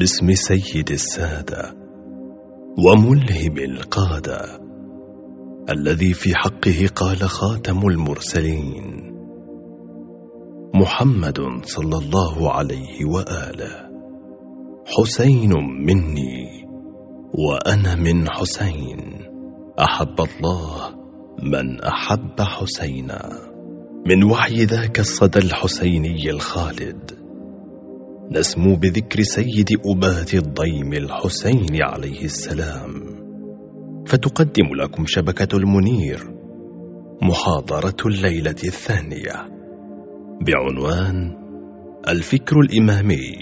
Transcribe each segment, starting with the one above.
باسم سيد السادة وملهم القادة الذي في حقه قال خاتم المرسلين محمد صلى الله عليه وآله. حسين مني وأنا من حسين. أحب الله من أحب حسينا. من وحي ذاك الصدى الحسيني الخالد. نسمو بذكر سيد أبات الضيم الحسين عليه السلام. فتقدم لكم شبكة المنير محاضرة الليلة الثانية. بعنوان الفكر الإمامي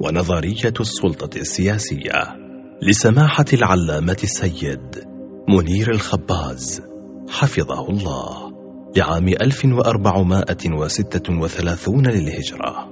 ونظرية السلطة السياسية لسماحة العلامة السيد منير الخباز حفظه الله لعام 1436 للهجرة.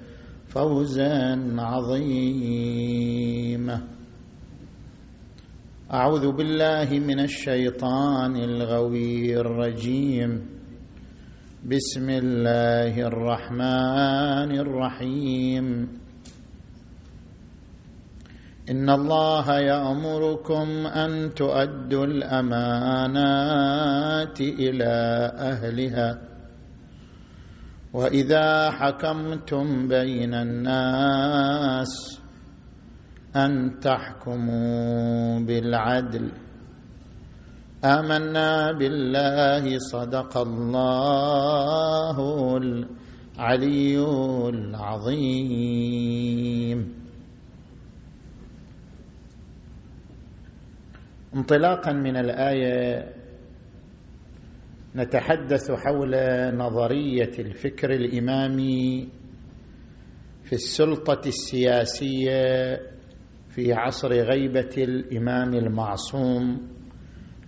فوزا عظيما. أعوذ بالله من الشيطان الغوي الرجيم. بسم الله الرحمن الرحيم. إن الله يأمركم أن تؤدوا الأمانات إلى أهلها. وإذا حكمتم بين الناس أن تحكموا بالعدل. آمنا بالله صدق الله العلي العظيم. انطلاقا من الآية نتحدث حول نظرية الفكر الإمامي في السلطة السياسية في عصر غيبة الإمام المعصوم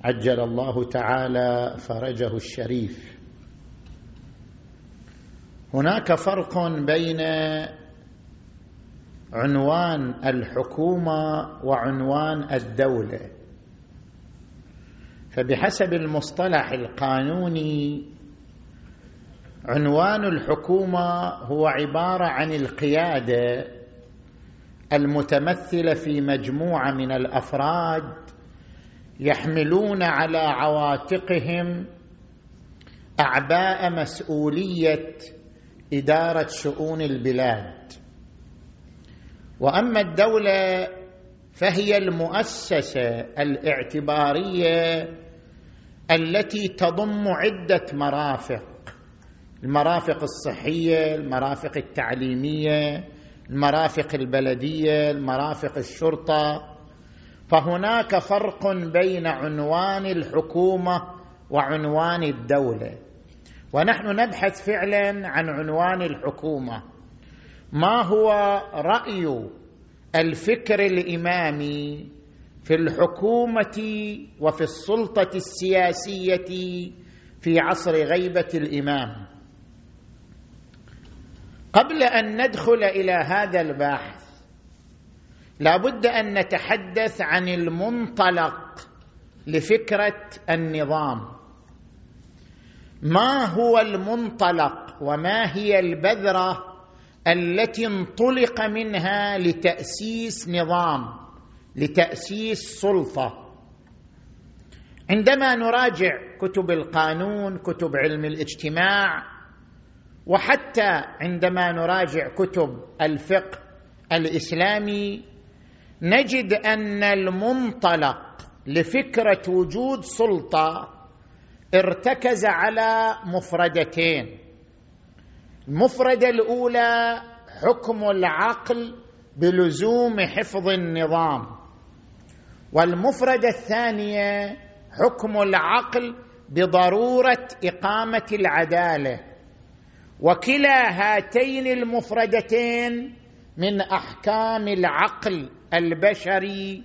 عجل الله تعالى فرجه الشريف. هناك فرق بين عنوان الحكومة وعنوان الدولة. فبحسب المصطلح القانوني عنوان الحكومة هو عبارة عن القيادة المتمثلة في مجموعة من الأفراد يحملون على عواتقهم أعباء مسؤولية إدارة شؤون البلاد. وأما الدولة فهي المؤسسة الاعتبارية التي تضم عدة مرافق. المرافق الصحية المرافق التعليمية المرافق البلدية المرافق الشرطة. فهناك فرق بين عنوان الحكومة وعنوان الدولة. ونحن نبحث فعلا عن عنوان الحكومة. ما هو رأي الفكر الإمامي في الحكومة وفي السلطة السياسية في عصر غيبة الإمام. قبل أن ندخل إلى هذا البحث لا بد أن نتحدث عن المنطلق لفكرة النظام. ما هو المنطلق وما هي البذرة التي انطلق منها لتأسيس نظام؟ لتأسيس سلطة. عندما نراجع كتب القانون كتب علم الاجتماع وحتى عندما نراجع كتب الفقه الإسلامي نجد أن المنطلق لفكرة وجود سلطة ارتكز على مفردتين. المفرده الأولى حكم العقل بلزوم حفظ النظام. والمفرده الثانية حكم العقل بضرورة إقامة العدالة. وكلا هاتين المفردتين من أحكام العقل البشري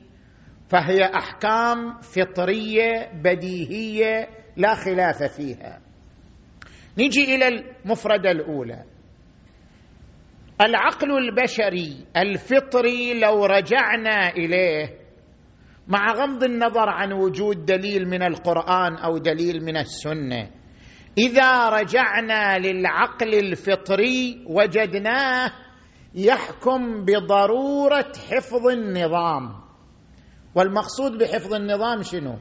فهي أحكام فطرية بديهية لا خلاف فيها. نجي إلى المفردة الأولى. العقل البشري الفطري لو رجعنا إليه مع غض النظر عن وجود دليل من القرآن أو دليل من السنة. إذا رجعنا للعقل الفطري وجدناه يحكم بضرورة حفظ النظام. والمقصود بحفظ النظام شنو؟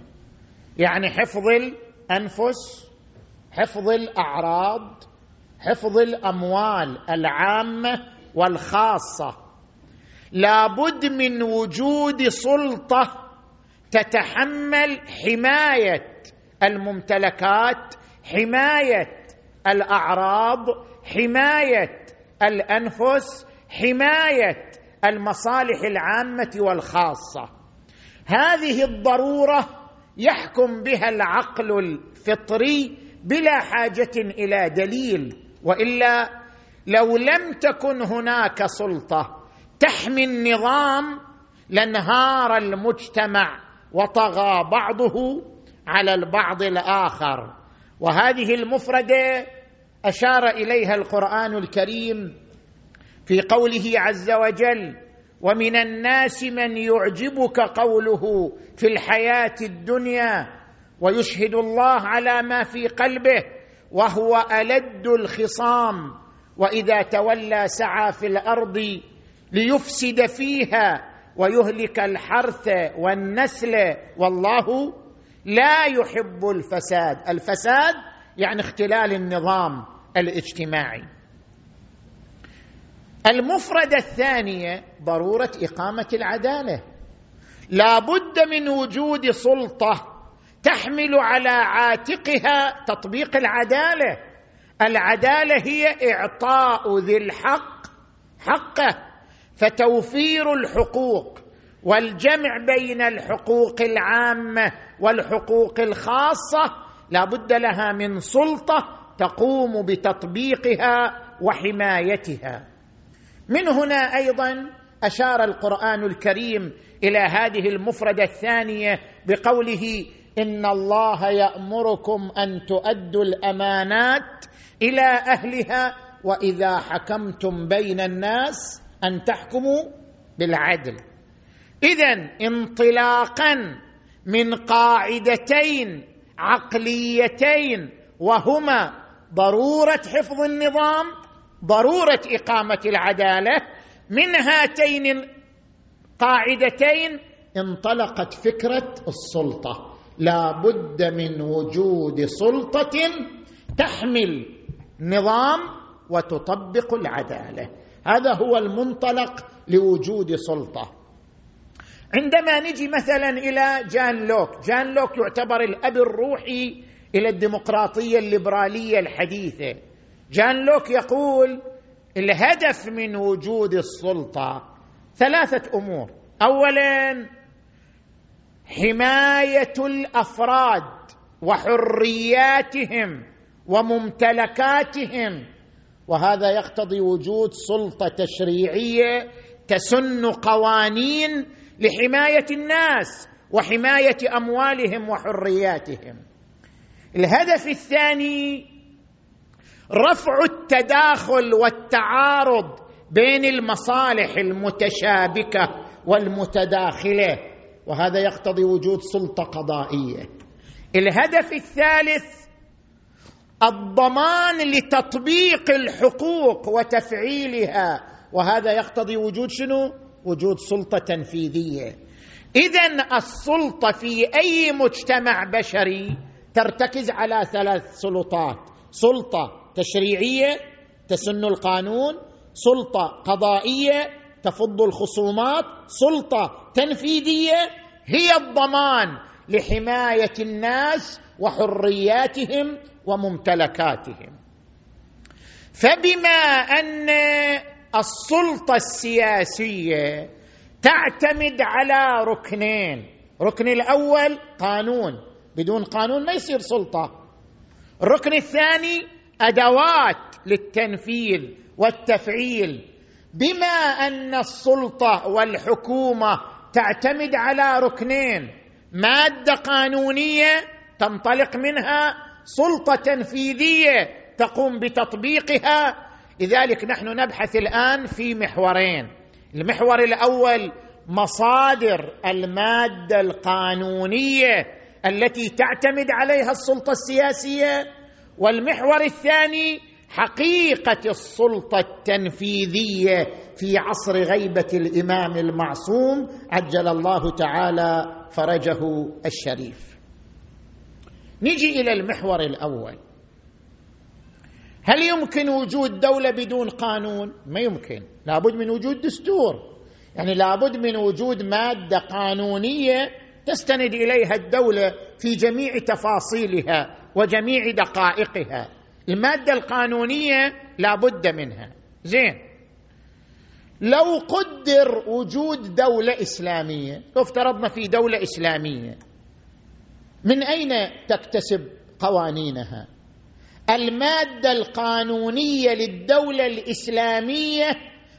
يعني حفظ الأنفس حفظ الأعراض حفظ الأموال العامة والخاصة. لابد من وجود سلطة تتحمل حماية الممتلكات حماية الأعراض حماية الأنفس حماية المصالح العامة والخاصة. هذه الضرورة يحكم بها العقل الفطري بلا حاجة إلى دليل وإلا لو لم تكن هناك سلطة تحمي النظام لانهار المجتمع. وطغى بعضه على البعض الآخر. وهذه المفردة أشار إليها القرآن الكريم في قوله عز وجل ومن الناس من يعجبك قوله في الحياة الدنيا ويشهد الله على ما في قلبه وهو ألد الخصام وإذا تولى سعى في الأرض ليفسد فيها ويهلك الحرث والنسل والله لا يحب الفساد. الفساد يعني اختلال النظام الاجتماعي. المفرده الثانية ضرورة إقامة العدالة. لا بد من وجود سلطة تحمل على عاتقها تطبيق العدالة. العدالة هي إعطاء ذي الحق حقه. فتوفير الحقوق والجمع بين الحقوق العامة والحقوق الخاصة لا بد لها من سلطة تقوم بتطبيقها وحمايتها. من هنا أيضا أشار القرآن الكريم إلى هذه المفردة الثانية بقوله إن الله يأمركم أن تؤدوا الأمانات إلى أهلها وإذا حكمتم بين الناس أن تحكموا بالعدل. اذا انطلاقا من قاعدتين عقليتين وهما ضرورة حفظ النظام ضرورة إقامة العدالة. من هاتين القاعدتين انطلقت فكرة السلطة. لا بد من وجود سلطة تحمل نظام وتطبق العدالة. هذا هو المنطلق لوجود سلطة. عندما نجي مثلا إلى جان لوك جان لوك يعتبر الأب الروحي إلى الديمقراطية الليبرالية الحديثة. جان لوك يقول الهدف من وجود السلطة ثلاثة أمور. اولا حماية الأفراد وحرياتهم وممتلكاتهم وهذا يقتضي وجود سلطة تشريعية تسن قوانين لحماية الناس وحماية أموالهم وحرياتهم. الهدف الثاني رفع التداخل والتعارض بين المصالح المتشابكة والمتداخلة وهذا يقتضي وجود سلطة قضائية. الهدف الثالث الضمان لتطبيق الحقوق وتفعيلها. وهذا يقتضي وجود شنو؟ وجود سلطة تنفيذية. اذا السلطة في أي مجتمع بشري ترتكز على ثلاث سلطات سلطة تشريعية تسن القانون سلطة قضائية تفض الخصومات سلطة تنفيذية. هي الضمان. لحماية الناس وحرياتهم وممتلكاتهم. فبما أن السلطة السياسية تعتمد على ركنين الركن الأول قانون بدون قانون ما يصير سلطة. الركن الثاني أدوات للتنفيذ والتفعيل. بما أن السلطة والحكومة تعتمد على ركنين مادة قانونية تنطلق منها سلطة تنفيذيه تقوم بتطبيقها. لذلك نحن نبحث الآن في محورين. المحور الأول مصادر المادة القانونية التي تعتمد عليها السلطة السياسية. والمحور الثاني حقيقة السلطة التنفيذية في عصر غيبة الإمام المعصوم عجل الله تعالى فرجه الشريف. نجي إلى المحور الأول. هل يمكن وجود دولة بدون قانون؟ ما يمكن. لابد من وجود دستور. يعني لابد من وجود مادة قانونية تستند إليها الدولة في جميع تفاصيلها وجميع دقائقها. المادة القانونية لابد منها. زين. لو قدر وجود دولة إسلامية لو افترضنا في دولة إسلامية. من أين تكتسب قوانينها؟ المادة القانونية للدولة الإسلامية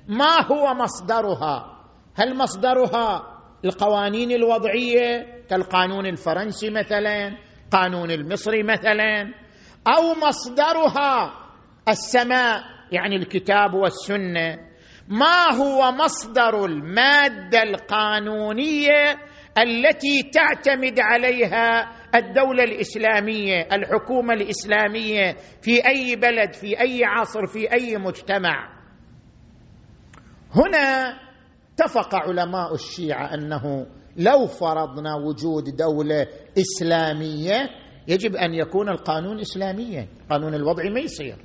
ما هو مصدرها؟ هل مصدرها القوانين الوضعية كالقانون الفرنسي مثلا قانون المصري مثلا أو مصدرها السماء يعني الكتاب والسنة؟ ما هو مصدر المادة القانونية التي تعتمد عليها الدولة الإسلامية الحكومة الإسلامية في أي بلد في أي عصر في أي مجتمع؟ هنا اتفق علماء الشيعة أنه لو فرضنا وجود دولة إسلامية يجب أن يكون القانون اسلاميا قانون الوضع ما يصير.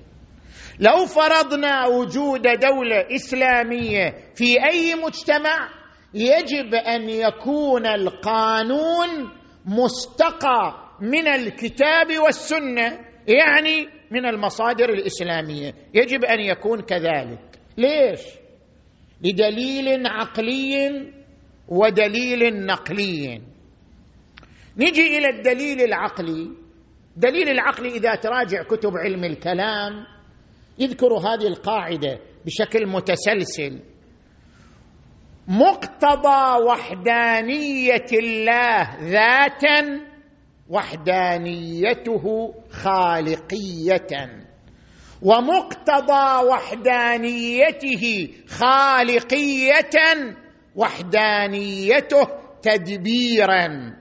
لو فرضنا وجود دولة إسلامية في أي مجتمع يجب أن يكون القانون مستقى من الكتاب والسنة يعني من المصادر الإسلامية. يجب أن يكون كذلك. ليش؟ لدليل عقلي ودليل نقلي. نجي إلى الدليل العقلي. دليل العقل إذا تراجع كتب علم الكلام يذكر هذه القاعدة بشكل متسلسل. مقتضى وحدانية الله ذاتا وحدانيته خالقية. ومقتضى وحدانيته خالقية وحدانيته تدبيرا.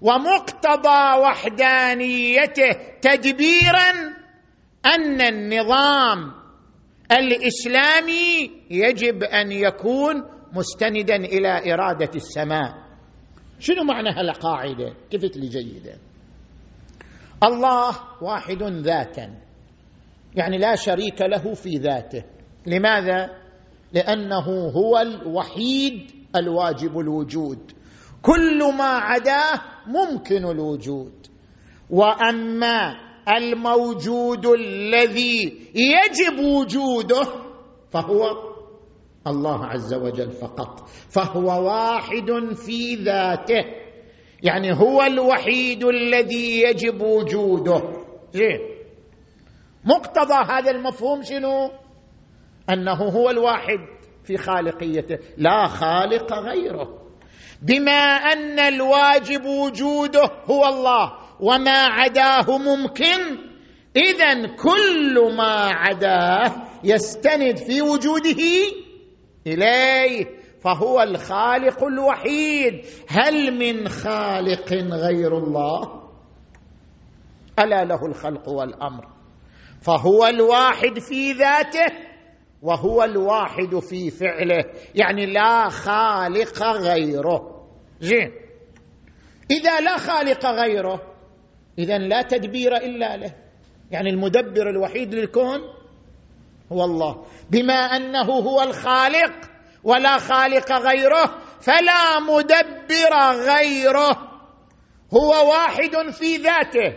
ومقتضى وحدانيته تدبيرا أن النظام الإسلامي يجب أن يكون مستندا إلى إرادة السماء. شنو معنى هالقاعدة؟ كفت لي جيدا الله واحد ذاتا. يعني لا شريك له في ذاته. لماذا؟ لأنه هو الوحيد الواجب الوجود. كل ما عداه ممكن الوجود. وأما الموجود الذي يجب وجوده فهو الله عز وجل فقط فهو واحد في ذاته يعني هو الوحيد الذي يجب وجوده. زين مقتضى هذا المفهوم شنو؟ أنه هو الواحد في خالقيته لا خالق غيره بما أن الواجب وجوده هو الله. وما عداه ممكن. اذا كل ما عداه يستند في وجوده إليه فهو الخالق الوحيد. هل من خالق غير الله؟ ألا له الخلق والأمر. فهو الواحد في ذاته وهو الواحد في فعله. يعني لا خالق غيره. زين. إذا لا خالق غيره اذا لا تدبير إلا له. يعني المدبر الوحيد للكون هو الله. بما أنه هو الخالق ولا خالق غيره فلا مدبر غيره. هو واحد في ذاته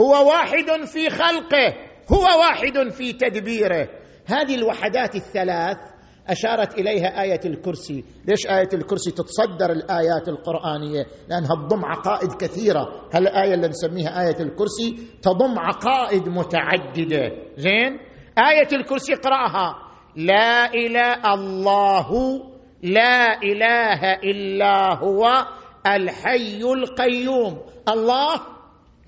هو واحد في خلقه هو واحد في تدبيره. هذه الوحدات الثلاث أشارت إليها آية الكرسي، ليش آية الكرسي تتصدر الآيات القرآنية؟ لأنها تضم عقائد كثيرة، هالآية اللي نسميها آية الكرسي تضم عقائد متعددة، زين؟ آية الكرسي اقراها لا إله الله لا إله إلا هو الحي القيوم. الله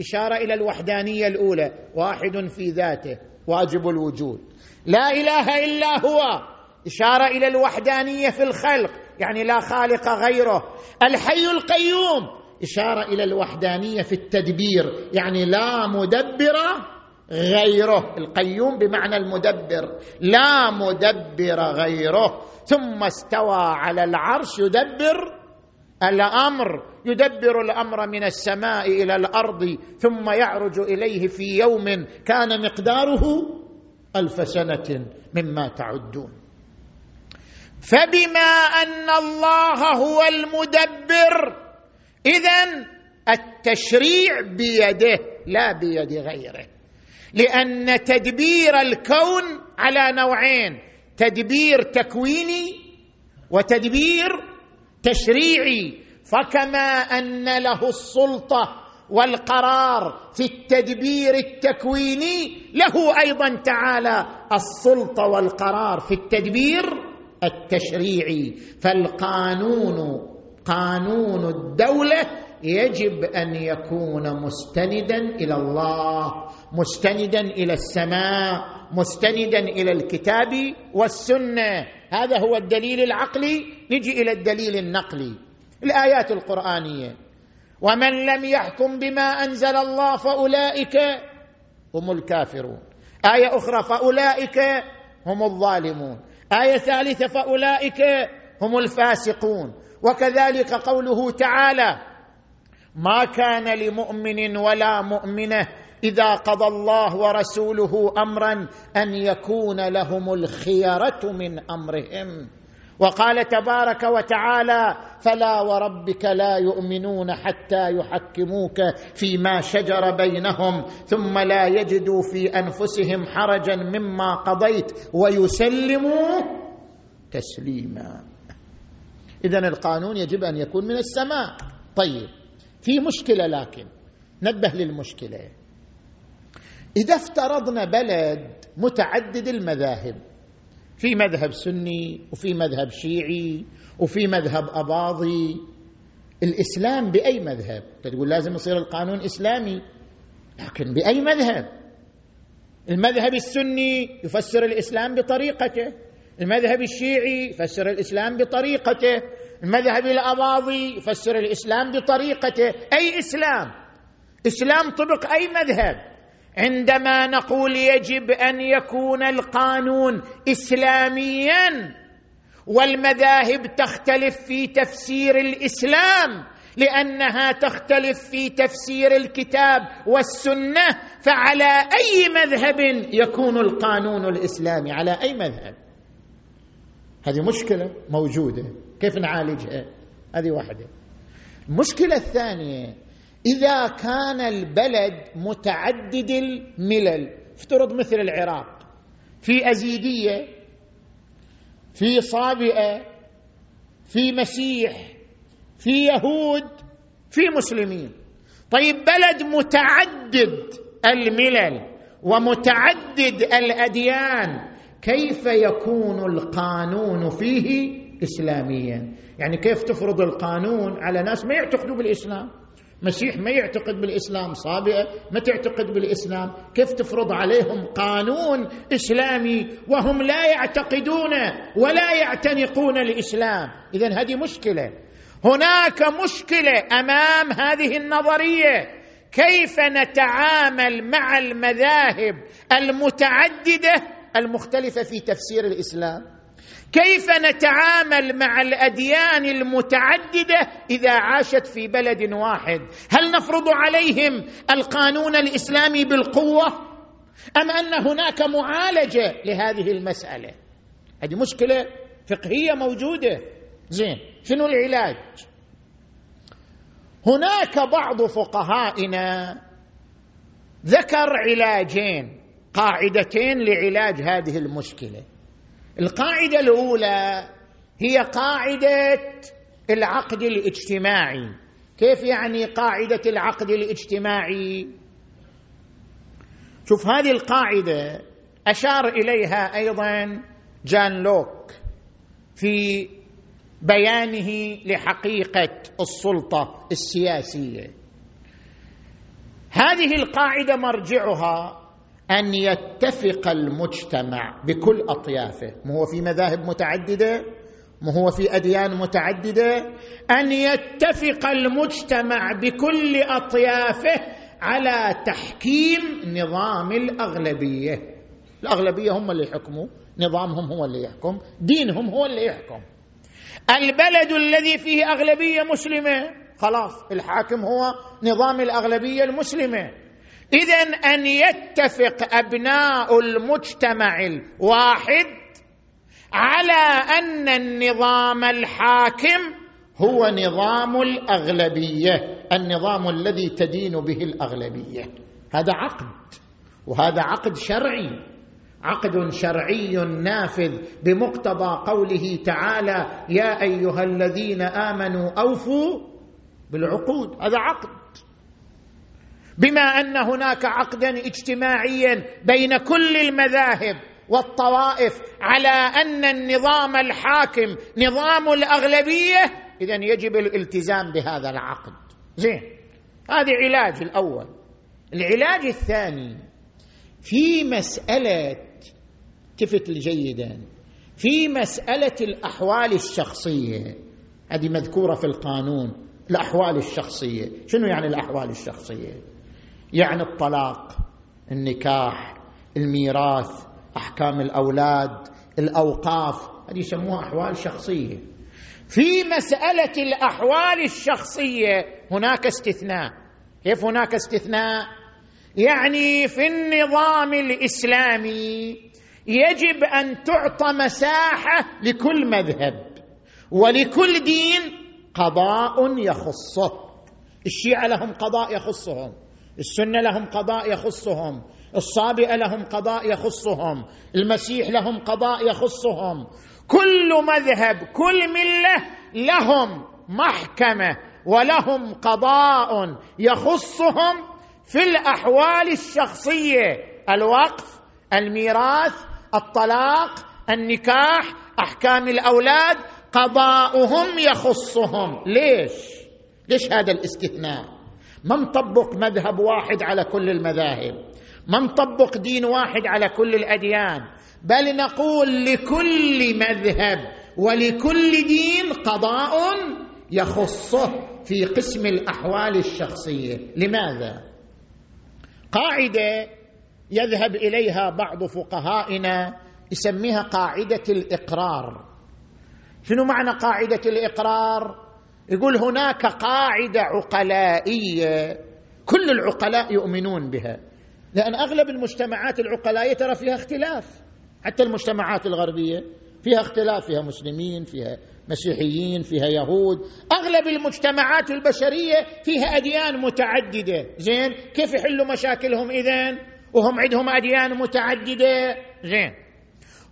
إشارة إلى الوحدانية الأولى واحد في ذاته واجب الوجود. لا إله إلا هو إشارة إلى الوحدانية في الخلق يعني لا خالق غيره. الحي القيوم إشارة إلى الوحدانية في التدبير يعني لا مدبر غيره. القيوم بمعنى المدبر لا مدبر غيره. ثم استوى على العرش يدبر الأمر يدبر الأمر من السماء إلى الأرض ثم يعرج إليه في يوم كان مقداره ألف سنة مما تعدون. فبما أن الله هو المدبر اذا التشريع بيده لا بيد غيره. لأن تدبير الكون على نوعين تدبير تكويني وتدبير تشريعي. فكما أن له السلطة والقرار في التدبير التكويني له أيضا تعالى السلطة والقرار في التدبير التشريعي فالقانون قانون الدولة يجب أن يكون مستندا إلى الله مستندا إلى السماء مستندا إلى الكتاب والسنة. هذا هو الدليل العقلي. نجي إلى الدليل النقلي الآيات القرآنية. ومن لم يحكم بما أنزل الله فأولئك هم الكافرون. آية أخرى فأولئك هم الظالمون. آية ثالثة فأولئك هم الفاسقون. وكذلك قوله تعالى ما كان لمؤمن ولا مؤمنة إذا قضى الله ورسوله أمرا أن يكون لهم الخيرة من أمرهم. وقال تبارك وتعالى فلا وربك لا يؤمنون حتى يحكموك فيما شجر بينهم ثم لا يجدوا في أنفسهم حرجا مما قضيت ويسلموا تسليما. اذا القانون يجب أن يكون من السماء. طيب في مشكلة لكن نبه للمشكلة. إذا افترضنا بلد متعدد المذاهب في مذهب سني وفي مذهب شيعي وفي مذهب أباضي. الإسلام بأي مذهب؟ تقول لازم يصير القانون إسلامي. لكن بأي مذهب؟ المذهب السني يفسر الإسلام بطريقته. المذهب الشيعي يفسر الإسلام بطريقته. المذهب الأباضي يفسر الإسلام بطريقته. أي إسلام؟ إسلام طبق أي مذهب؟ عندما نقول يجب أن يكون القانون اسلاميا والمذاهب تختلف في تفسير الإسلام لأنها تختلف في تفسير الكتاب والسنة فعلى أي مذهب يكون القانون الإسلامي؟ على أي مذهب؟ هذه مشكلة موجودة. كيف نعالجها؟ هذه واحدة. المشكلة الثانية إذا كان البلد متعدد الملل. افترض مثل العراق. في أزيدية في صابئة في مسيح في يهود في مسلمين. طيب بلد متعدد الملل ومتعدد الأديان كيف يكون القانون فيه اسلاميا؟ يعني كيف تفرض القانون على ناس ما يعتقدوا بالإسلام؟ مسيح ما يعتقد بالإسلام صابئة ما تعتقد بالإسلام. كيف تفرض عليهم قانون إسلامي وهم لا يعتقدون ولا يعتنقون الاسلام اذا هذه مشكلة. هناك مشكلة أمام هذه النظرية. كيف نتعامل مع المذاهب المتعددة المختلفة في تفسير الإسلام؟ كيف نتعامل مع الأديان المتعددة إذا عاشت في بلد واحد؟ هل نفرض عليهم القانون الإسلامي بالقوة؟ أم أن هناك معالجة لهذه المسألة؟ هذه مشكلة فقهية موجودة. زين شنو العلاج؟ هناك بعض فقهائنا ذكر علاجين قاعدتين لعلاج هذه المشكلة. القاعدة الأولى هي قاعدة العقد الاجتماعي. كيف يعني قاعدة العقد الاجتماعي؟ شوف هذه القاعدة أشار إليها أيضا جان لوك في بيانه لحقيقة السلطة السياسية. هذه القاعدة مرجعها أن يتفق المجتمع بكل أطيافه. ما هو في مذاهب متعددة ما هو في أديان متعددة. أن يتفق المجتمع بكل أطيافه على تحكيم نظام الأغلبية. الأغلبية هم اللي يحكموا. نظامهم هو اللي يحكم. دينهم هو اللي يحكم. البلد الذي فيه أغلبية مسلمة. خلاص الحاكم هو نظام الأغلبية المسلمة. اذا أن يتفق أبناء المجتمع الواحد على أن النظام الحاكم هو نظام الأغلبية النظام الذي تدين به الأغلبية. هذا عقد وهذا عقد شرعي. عقد شرعي نافذ بمقتضى قوله تعالى يا أيها الذين آمنوا أوفوا بالعقود. هذا عقد. بما أن هناك عقدا اجتماعيا بين كل المذاهب والطوائف على أن النظام الحاكم نظام الأغلبية اذا يجب الالتزام بهذا العقد. زين. هذا علاج الأول. العلاج الثاني في مسألة التفت جيدا في مسألة الأحوال الشخصية. هذه مذكورة في القانون. الأحوال الشخصية. شنو يعني الأحوال الشخصية؟ يعني الطلاق النكاح الميراث أحكام الأولاد الأوقاف هذه يسموها أحوال شخصية. في مسألة الأحوال الشخصية هناك استثناء. كيف هناك استثناء؟ يعني في النظام الإسلامي يجب أن تعطى مساحة لكل مذهب ولكل دين قضاء يخصه. الشيعة لهم قضاء يخصهم. السنة لهم قضاء يخصهم الصابئة لهم قضاء يخصهم المسيح لهم قضاء يخصهم. كل مذهب كل ملة لهم محكمة ولهم قضاء يخصهم في الأحوال الشخصية. الوقف الميراث الطلاق النكاح أحكام الأولاد قضاؤهم يخصهم. ليش؟ ليش هذا الاستثناء؟ ما نطبق مذهب واحد على كل المذاهب؟ ما نطبق دين واحد على كل الأديان؟ بل نقول لكل مذهب ولكل دين قضاء يخصه في قسم الأحوال الشخصية. لماذا؟ قاعدة يذهب إليها بعض فقهائنا يسميها قاعدة الإقرار. شنو معنى قاعدة الإقرار؟ يقول هناك قاعدة عقلائية كل العقلاء يؤمنون بها لأن أغلب المجتمعات العقلائية ترى فيها اختلاف حتى المجتمعات الغربية فيها اختلاف فيها مسلمين فيها مسيحيين فيها يهود أغلب المجتمعات البشرية فيها أديان متعددة زين؟ كيف يحلوا مشاكلهم إذن؟ وهم عندهم أديان متعددة زين؟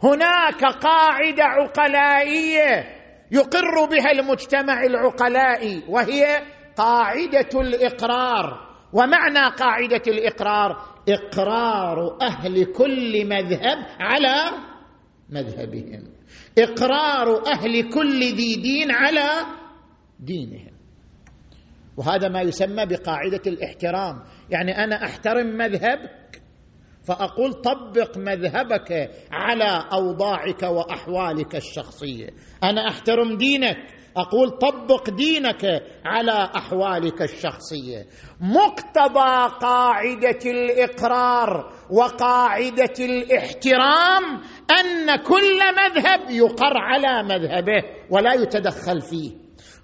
هناك قاعدة عقلائية يقر بها المجتمع العقلائي وهي قاعدة الإقرار. ومعنى قاعدة الإقرار؟ إقرار أهل كل مذهب على مذهبهم. إقرار أهل كل ذي دين على دينهم. وهذا ما يسمى بقاعدة الاحترام. يعني أنا أحترم مذهبك فأقول طبق مذهبك على أوضاعك وأحوالك الشخصية. أنا أحترم دينك. أقول طبق دينك على أحوالك الشخصية. مقتضى قاعدة الإقرار وقاعدة الاحترام أن كل مذهب يقر على مذهبه ولا يتدخل فيه.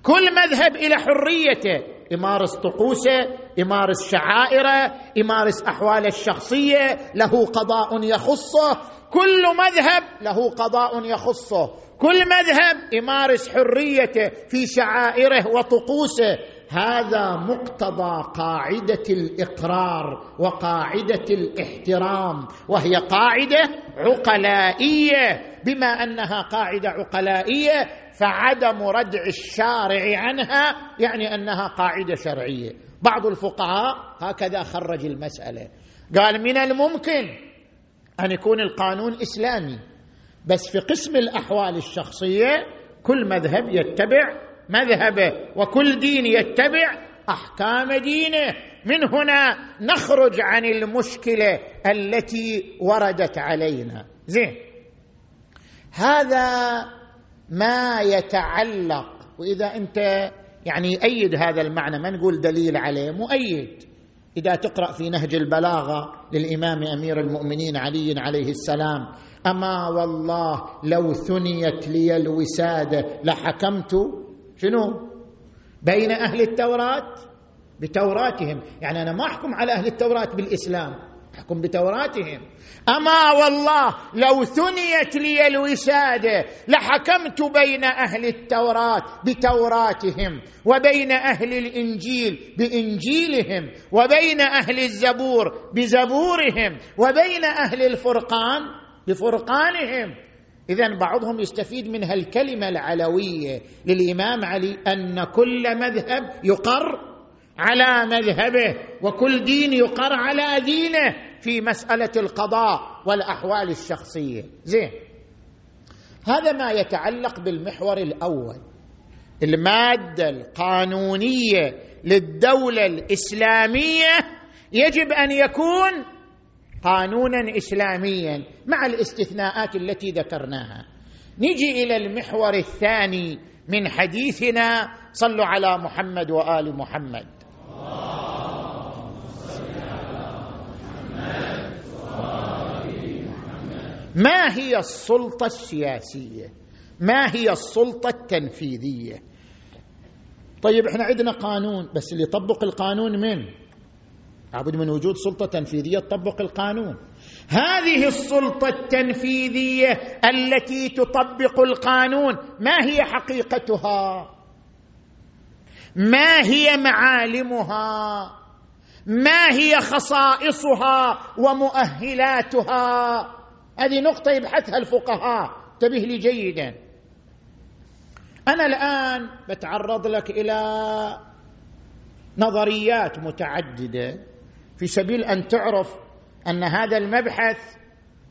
كل مذهب إلى حريته. يمارس طقوسه يمارس شعائره يمارس احواله الشخصية له قضاء يخصه كل مذهب له قضاء يخصه كل مذهب يمارس حريته في شعائره وطقوسه. هذا مقتضى قاعدة الإقرار وقاعدة الاحترام وهي قاعدة عقلائية. بما أنها قاعدة عقلائية فعدم ردع الشارع عنها يعني أنها قاعدة شرعية. بعض الفقهاء هكذا خرج المسألة. قال من الممكن أن يكون القانون إسلامي بس في قسم الأحوال الشخصية كل مذهب يتبع مذهبه وكل دين يتبع أحكام دينه. من هنا نخرج عن المشكلة التي وردت علينا. زين. هذا ما يتعلق وإذا أنت يعني يؤيد هذا المعنى ما نقول دليل عليه مؤيد. إذا تقرأ في نهج البلاغة للإمام أمير المؤمنين علي عليه السلام أما والله لو ثنيت لي الوسادة لحكمت شنو؟ بين أهل التوراة؟ بتوراتهم يعني أنا ما أحكم على أهل التوراة بالإسلام. احكم بتوراتهم. أما والله لو ثنيت لي الوسادة لحكمت بين أهل التوراة بتوراتهم وبين أهل الإنجيل بإنجيلهم وبين أهل الزبور بزبورهم وبين أهل الفرقان بفرقانهم. اذا بعضهم يستفيد من هالكلمه العلوية للإمام علي أن كل مذهب يقر على مذهبه وكل دين يقر على دينه. في مسألة القضاء والأحوال الشخصية. زين. هذا ما يتعلق بالمحور الأول. المادة القانونية للدولة الإسلامية يجب أن يكون قانونا إسلاميا مع الاستثناءات التي ذكرناها. نجي إلى المحور الثاني من حديثنا. صلوا على محمد وآل محمد. ما هي السلطة السياسية؟ ما هي السلطة التنفيذية؟ طيب إحنا عندنا قانون بس اللي يطبق القانون من؟ لابد من وجود سلطة تنفيذية تطبق القانون. هذه السلطة التنفيذية التي تطبق القانون ما هي حقيقتها؟ ما هي معالمها؟ ما هي خصائصها ومؤهلاتها؟ هذه نقطة يبحثها الفقهاء. انتبه لي جيدا. أنا الآن بتعرض لك إلى نظريات متعددة في سبيل أن تعرف أن هذا المبحث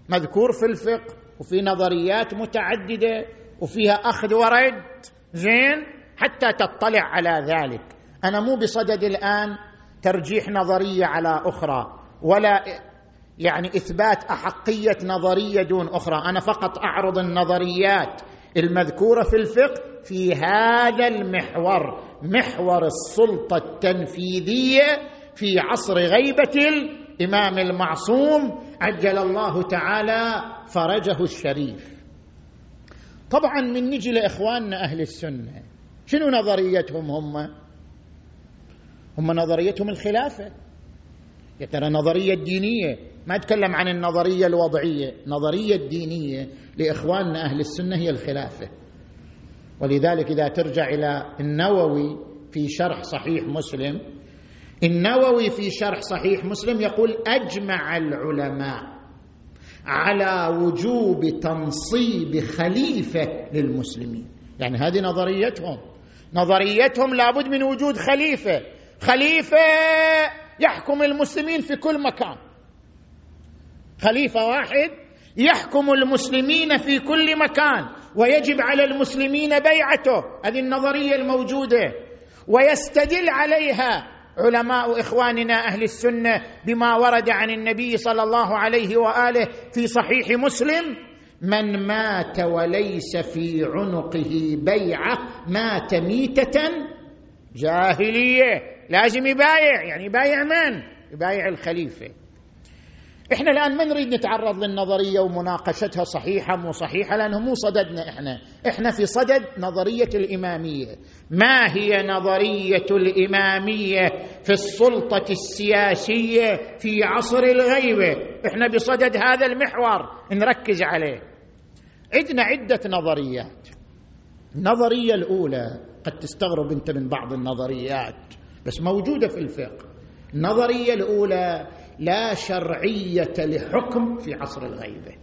مذكور في الفقه وفي نظريات متعددة وفيها أخذ ورد زين حتى تطلع على ذلك. أنا مو بصدد الآن ترجيح نظرية على أخرى ولا يعني إثبات أحقية نظرية دون أخرى. أنا فقط أعرض النظريات المذكورة في الفقه في هذا المحور محور السلطة التنفيذية في عصر غيبة الإمام المعصوم عجل الله تعالى فرجه الشريف. طبعا من نجي لإخواننا أهل السنة شنو نظريتهم هم؟ هم نظريتهم الخلافة. يا ترى نظرية دينية ما أتكلم عن النظرية الوضعية النظريه الدينية لإخواننا أهل السنة هي الخلافة. ولذلك إذا ترجع إلى النووي في شرح صحيح مسلم النووي في شرح صحيح مسلم يقول أجمع العلماء على وجوب تنصيب خليفة للمسلمين. يعني هذه نظريتهم. نظريتهم لابد من وجود خليفة. خليفة يحكم المسلمين في كل مكان. خليفة واحد يحكم المسلمين في كل مكان ويجب على المسلمين بيعته هذه النظرية الموجودة ويستدل عليها علماء إخواننا أهل السنة بما ورد عن النبي صلى الله عليه وآله في صحيح مسلم من مات وليس في عنقه بيعة مات ميتة جاهلية لازم يبايع يعني يبايع من؟ يبايع الخليفة. إحنا الآن ما نريد نتعرض للنظرية ومناقشتها صحيحة مو صحيحة لأنه مو صددنا إحنا. إحنا في صدد نظرية الإمامية. ما هي نظرية الإمامية في السلطة السياسية في عصر الغيبه إحنا بصدد هذا المحور نركز عليه. عندنا عدة نظريات. النظرية الأولى قد تستغرب أنت من بعض النظريات بس موجودة في الفقه. النظرية الأولى لا شرعية لحكم في عصر الغيبة.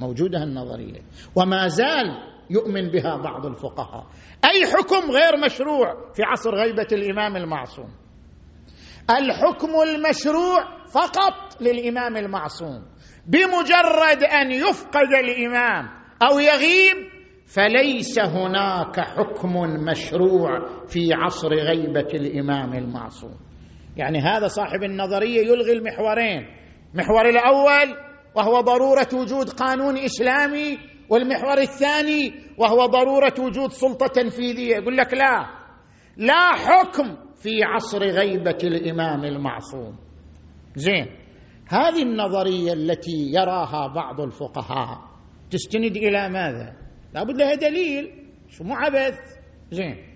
موجودة النظرية. وما زال يؤمن بها بعض الفقهاء. أي حكم غير مشروع في عصر غيبة الإمام المعصوم؟ الحكم المشروع فقط للإمام المعصوم. بمجرد أن يفقد الإمام أو يغيب فليس هناك حكم مشروع في عصر غيبة الإمام المعصوم. يعني هذا صاحب النظرية يلغي المحورين. المحور الأول وهو ضرورة وجود قانون إسلامي والمحور الثاني وهو ضرورة وجود سلطة تنفيذية. يقول لك لا لا حكم في عصر غيبة الإمام المعصوم. زين هذه النظرية التي يراها بعض الفقهاء تستند إلى ماذا؟ لابد لها دليل شو مو عبث. زين.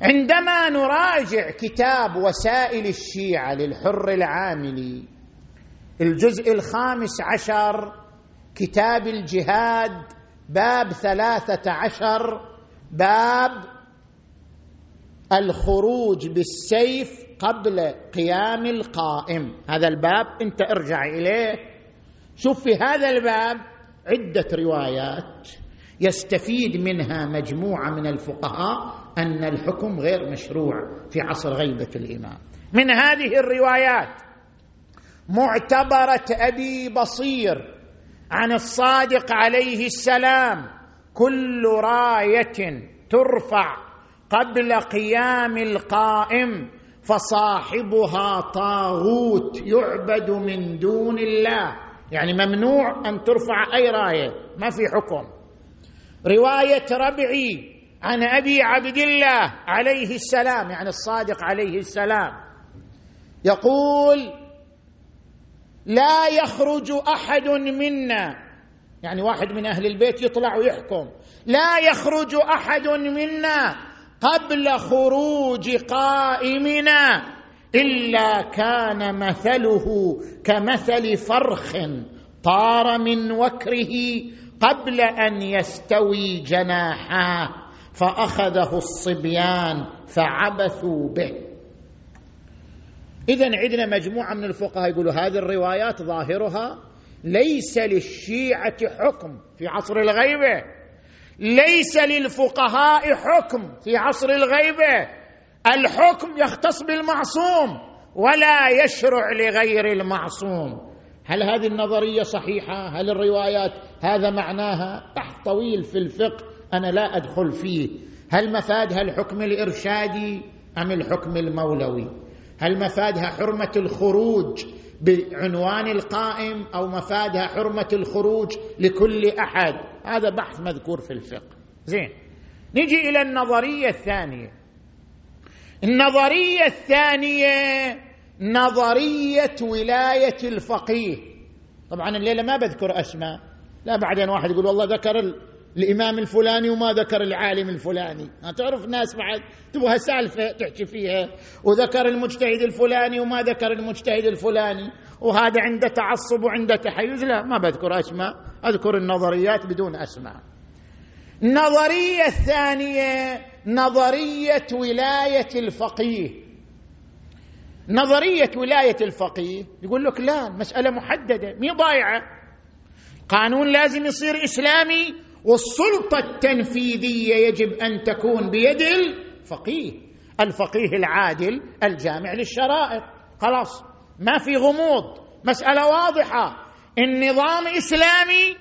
عندما نراجع كتاب وسائل الشيعة للحر العاملي الجزء الخامس عشر كتاب الجهاد باب ثلاثة عشر باب الخروج بالسيف قبل قيام القائم. هذا الباب انت ارجع إليه. شوف في هذا الباب عدة روايات يستفيد منها مجموعة من الفقهاء. أن الحكم غير مشروع في عصر غيبة الإمام. من هذه الروايات معتبرة أبي بصير عن الصادق عليه السلام كل راية ترفع قبل قيام القائم فصاحبها طاغوت يعبد من دون الله. يعني ممنوع أن ترفع أي راية ما في حكم. رواية ربعي عن أبي عبد الله عليه السلام يعني الصادق عليه السلام. يقول لا يخرج أحد منا يعني واحد من أهل البيت يطلع ويحكم. لا يخرج أحد منا قبل خروج قائمنا إلا كان مثله كمثل فرخ طار من وكره قبل أن يستوي جناحاه. فأخذه الصبيان فعبثوا به. اذا عندنا مجموعة من الفقهاء يقولوا هذه الروايات ظاهرها ليس للشيعة حكم في عصر الغيبه ليس للفقهاء حكم في عصر الغيبه الحكم يختص بالمعصوم ولا يشرع لغير المعصوم. هل هذه النظرية صحيحة؟ هل الروايات هذا معناها؟ بحث طويل في الفقه. أنا لا أدخل فيه. هل مفادها الحكم الارشادي أم الحكم المولوي؟ هل مفادها حرمة الخروج بعنوان القائم أو مفادها حرمة الخروج لكل أحد؟ هذا بحث مذكور في الفقه. زين. نجي إلى النظرية الثانية. النظرية الثانية نظرية ولاية الفقيه. طبعا الليلة ما بذكر أسماء. لا بعدين واحد يقول والله ذكر الامام الفلاني وما ذكر العالم الفلاني. تعرف ناس بعد تبغى سالفة تحكي فيها. وذكر المجتهد الفلاني وما ذكر المجتهد الفلاني. وهذا عنده تعصب وعنده تحيز. لا ما بذكر أسماء. أذكر النظريات بدون أسماء. النظريه الثانية نظرية ولاية الفقيه. نظرية ولاية الفقيه يقول لك لا المساله محددة مي ضايعه قانون لازم يصير إسلامي والسلطة التنفيذية يجب أن تكون بيد الفقيه. الفقيه العادل الجامع للشرائط خلاص ما في غموض. مسألة واضحة. النظام إسلامي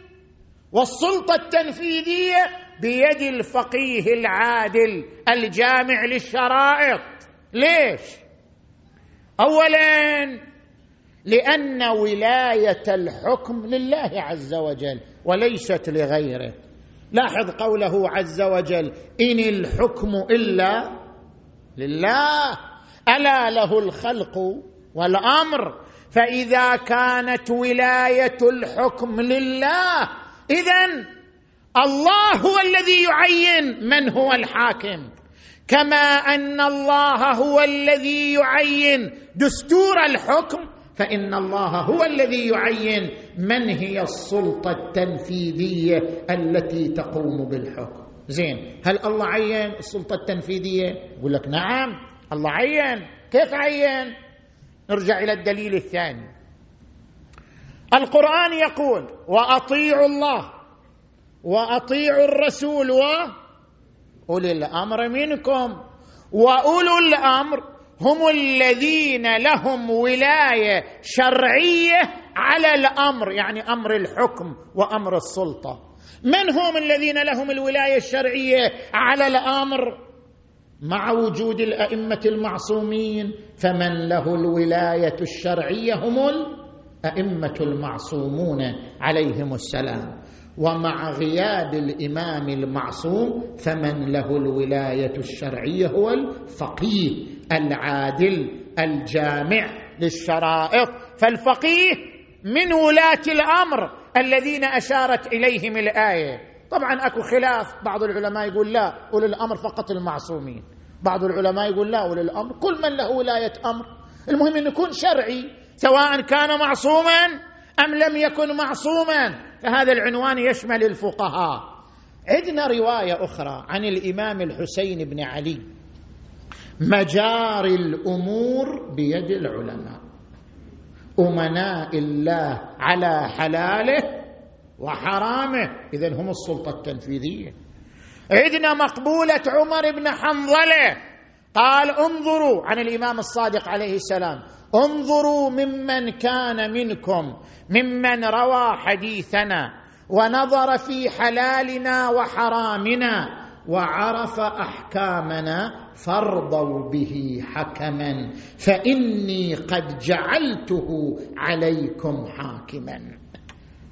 والسلطة التنفيذية بيد الفقيه العادل الجامع للشرائط ليش؟ اولا لأن ولاية الحكم لله عز وجل وليست لغيره. لاحظ قوله عز وجل إن الحكم إلا لله ألا له الخلق والأمر فإذا كانت ولاية الحكم لله اذا الله هو الذي يعين من هو الحاكم. كما أن الله هو الذي يعين دستور الحكم فإن الله هو الذي يعين من هي السلطة التنفيذية التي تقوم بالحكم. زين هل الله عين السلطة التنفيذية؟ يقول لك نعم الله عين. كيف عين؟ نرجع إلى الدليل الثاني. القرآن يقول وأطيعوا الله وأطيعوا الرسول واولي الأمر منكم وأولو الأمر هم الذين لهم ولاية شرعية على الأمر يعني أمر الحكم وأمر السلطة. من هم الذين لهم الولاية الشرعية على الأمر؟ مع وجود الأئمة المعصومين فمن له الولاية الشرعية هم الأئمة المعصومون عليهم السلام. ومع غياب الإمام المعصوم فمن له الولاية الشرعية هو الفقيه العادل الجامع للشرائط. فالفقيه من ولاة الأمر الذين أشارت إليهم الآية. طبعا أكو خلاف. بعض العلماء يقول لا أولي الأمر فقط المعصومين. بعض العلماء يقول لا أولي الأمر كل من له ولاية أمر. المهم إنه يكون شرعي سواء كان معصوما أم لم يكن معصوما. فهذا العنوان يشمل الفقهاء. عندنا رواية أخرى عن الإمام الحسين بن علي. مجاري الأمور بيد العلماء. أمناء الله على حلاله وحرامه. اذا هم السلطة التنفيذية. عندنا مقبولة عمر بن حنظلة. قال انظروا عن الإمام الصادق عليه السلام. انظروا ممن كان منكم ممن روى حديثنا ونظر في حلالنا وحرامنا وعرف أحكامنا فارضوا به حكما فإني قد جعلته عليكم حاكما.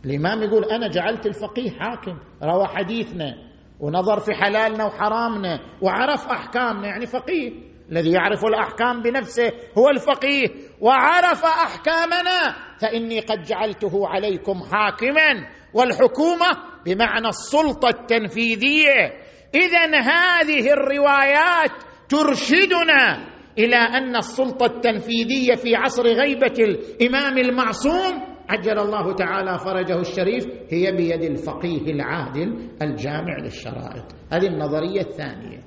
الإمام يقول أنا جعلت الفقيه حاكم روى حديثنا. ونظر في حلالنا وحرامنا وعرف أحكامنا يعني فقيه. الذي يعرف الأحكام بنفسه هو الفقيه. وعرف أحكامنا فإني قد جعلته عليكم حاكما. والحكومة بمعنى السلطة التنفيذية. اذا هذه الروايات ترشدنا إلى أن السلطة التنفيذية في عصر غيبة الإمام المعصوم عجل الله تعالى فرجه الشريف هي بيد الفقيه العادل الجامع للشرائط. هذه النظرية الثانية.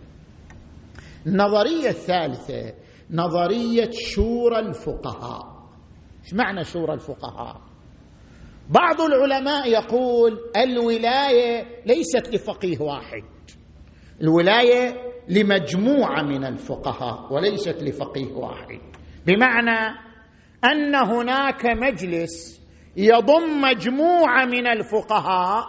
النظريه الثالثة نظرية شورى الفقهاء. إيش معنى شورى الفقهاء؟ بعض العلماء يقول الولاية ليست لفقيه واحد. الولاية لمجموعة من الفقهاء وليست لفقيه واحد. بمعنى أن هناك مجلس يضم مجموعة من الفقهاء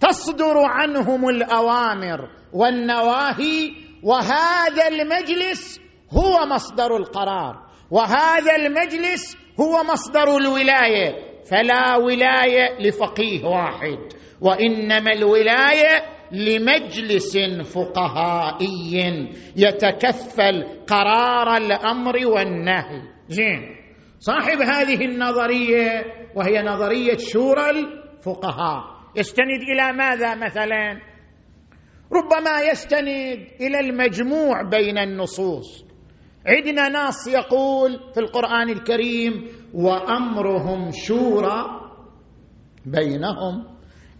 تصدر عنهم الأوامر والنواهي وهذا المجلس هو مصدر القرار وهذا المجلس هو مصدر الولاية. فلا ولاية لفقيه واحد وإنما الولاية لمجلس فقهائي يتكفل قرار الأمر والنهي. زين. صاحب هذه النظرية وهي نظرية شورى الفقهاء. يستند إلى ماذا مثلا؟ ربما يستند إلى المجموع بين النصوص. عندنا نص يقول في القرآن الكريم وأمرهم شورى بينهم.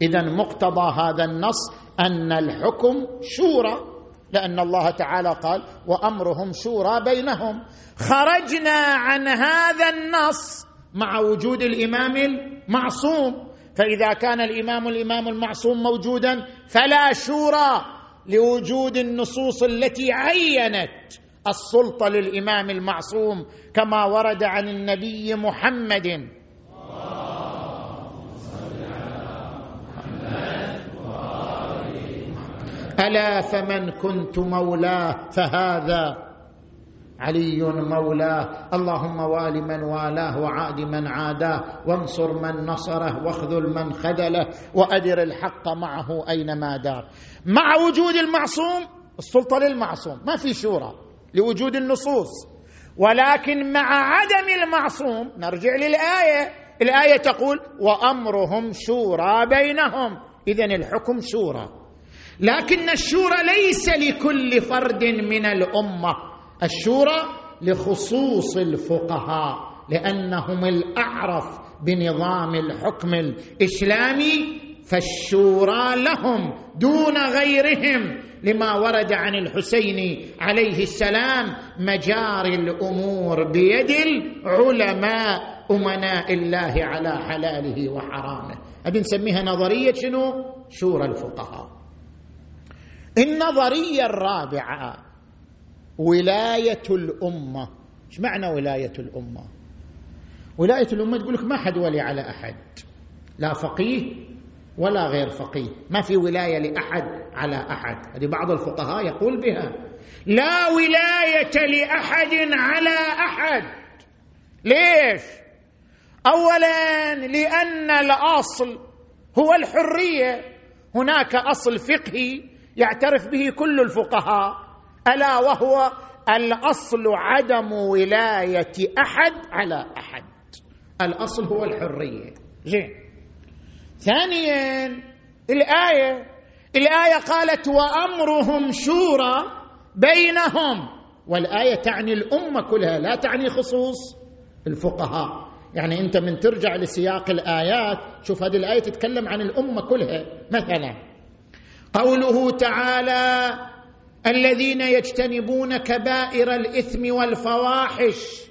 اذا مقتضى هذا النص أن الحكم شورى. لأن الله تعالى قال وأمرهم شورى بينهم. خرجنا عن هذا النص مع وجود الإمام المعصوم. فإذا كان الإمام الإمام المعصوم موجودا فلا شورى لوجود النصوص التي عينت السلطة للإمام المعصوم كما ورد عن النبي محمد ألا فمن كنت مولاه فهذا علي مولاه. اللهم وآل من والاه وعاد من عاداه. وانصر من نصره واخذل من خذله. وأدر الحق معه أينما دار. مع وجود المعصوم السلطة للمعصوم. ما في شورى لوجود النصوص. ولكن مع عدم المعصوم نرجع للآية. الآية تقول وأمرهم شورى بينهم. اذا الحكم شورى. لكن الشورى ليس لكل فرد من الأمة. الشورى لخصوص الفقهاء لأنهم الأعرف بنظام الحكم الإسلامي فالشورى لهم دون غيرهم. لما ورد عن الحسين عليه السلام مجاري الأمور بيد العلماء أمناء الله على حلاله وحرامه. هذه نسميها نظرية شنو؟ شورى الفقهاء. النظريه الرابعة ولاية الأمة. إيش معنى ولاية الأمة؟ ولاية الأمة تقول لك ما حد ولي على أحد. لا فقيه ولا غير فقيه. ما في ولاية لأحد على أحد. هذه بعض الفقهاء يقول بها. لا ولاية لأحد على أحد. ليش؟ اولا لأن الأصل هو الحرية. هناك أصل فقهي يعترف به كل الفقهاء. ألا وهو الأصل عدم ولاية أحد على أحد. الأصل هو الحرية. زين. ثانيا الآية الآية قالت وأمرهم شورى بينهم. والآية تعني الأمة كلها لا تعني خصوص الفقهاء. يعني أنت من ترجع لسياق الآيات شوف هذه الآية تتكلم عن الأمة كلها مثلا. قوله تعالى الذين يجتنبون كبائر الإثم والفواحش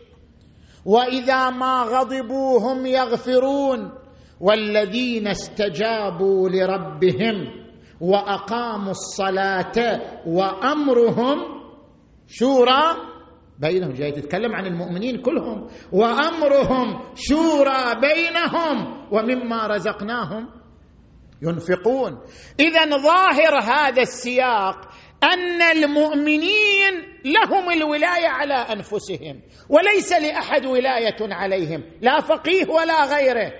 وإذا ما غضبوا هم يغفرون والذين استجابوا لربهم وأقاموا الصلاة وأمرهم شورى بينهم. جاي تتكلم عن المؤمنين كلهم. وأمرهم شورى بينهم ومما رزقناهم ينفقون. اذا ظاهر هذا السياق أن المؤمنين لهم الولاية على أنفسهم وليس لأحد ولاية عليهم لا فقيه ولا غيره.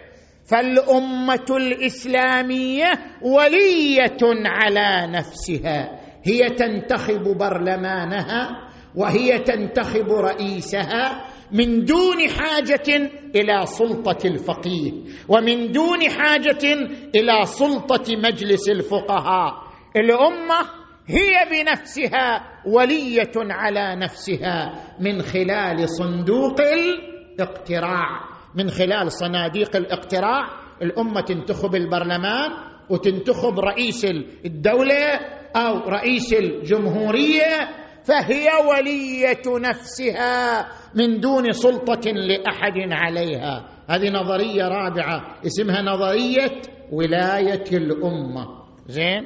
فالأمة الإسلامية ولية على نفسها هي تنتخب برلمانها وهي تنتخب رئيسها من دون حاجة إلى سلطة الفقيه ومن دون حاجة إلى سلطة مجلس الفقهاء. الأمة هي بنفسها ولية على نفسها من خلال صندوق الاقتراع. من خلال صناديق الاقتراع الأمة تنتخب البرلمان وتنتخب رئيس الدولة أو رئيس الجمهورية فهي ولية نفسها من دون سلطة لأحد عليها. هذه نظرية رابعة اسمها نظرية ولاية الأمة. زين؟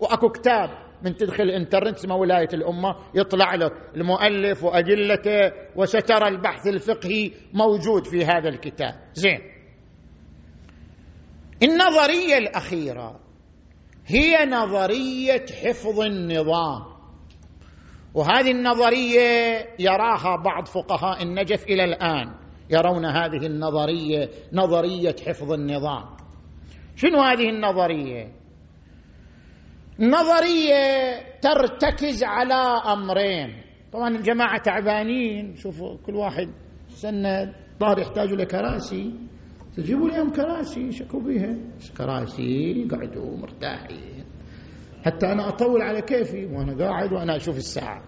وأكو كتاب من تدخل الإنترنت اسمه ولاية الأمة. يطلع لك المؤلف واجلته وسترى البحث الفقهي موجود في هذا الكتاب. زين؟ النظرية الأخيرة هي نظرية حفظ النظام. وهذه النظرية يراها بعض فقهاء النجف إلى الآن يرون هذه النظرية نظرية حفظ النظام. شنو هذه النظرية؟ نظرية ترتكز على أمرين. طبعا الجماعة تعبانين. شوفوا كل واحد سنة ظهر يحتاجوا لكراسي تجيبوا لهم كراسي شكوا بيها كراسي قعدوا مرتاحين. حتى أنا أطول على كيفي وأنا قاعد وأنا أشوف الساعة.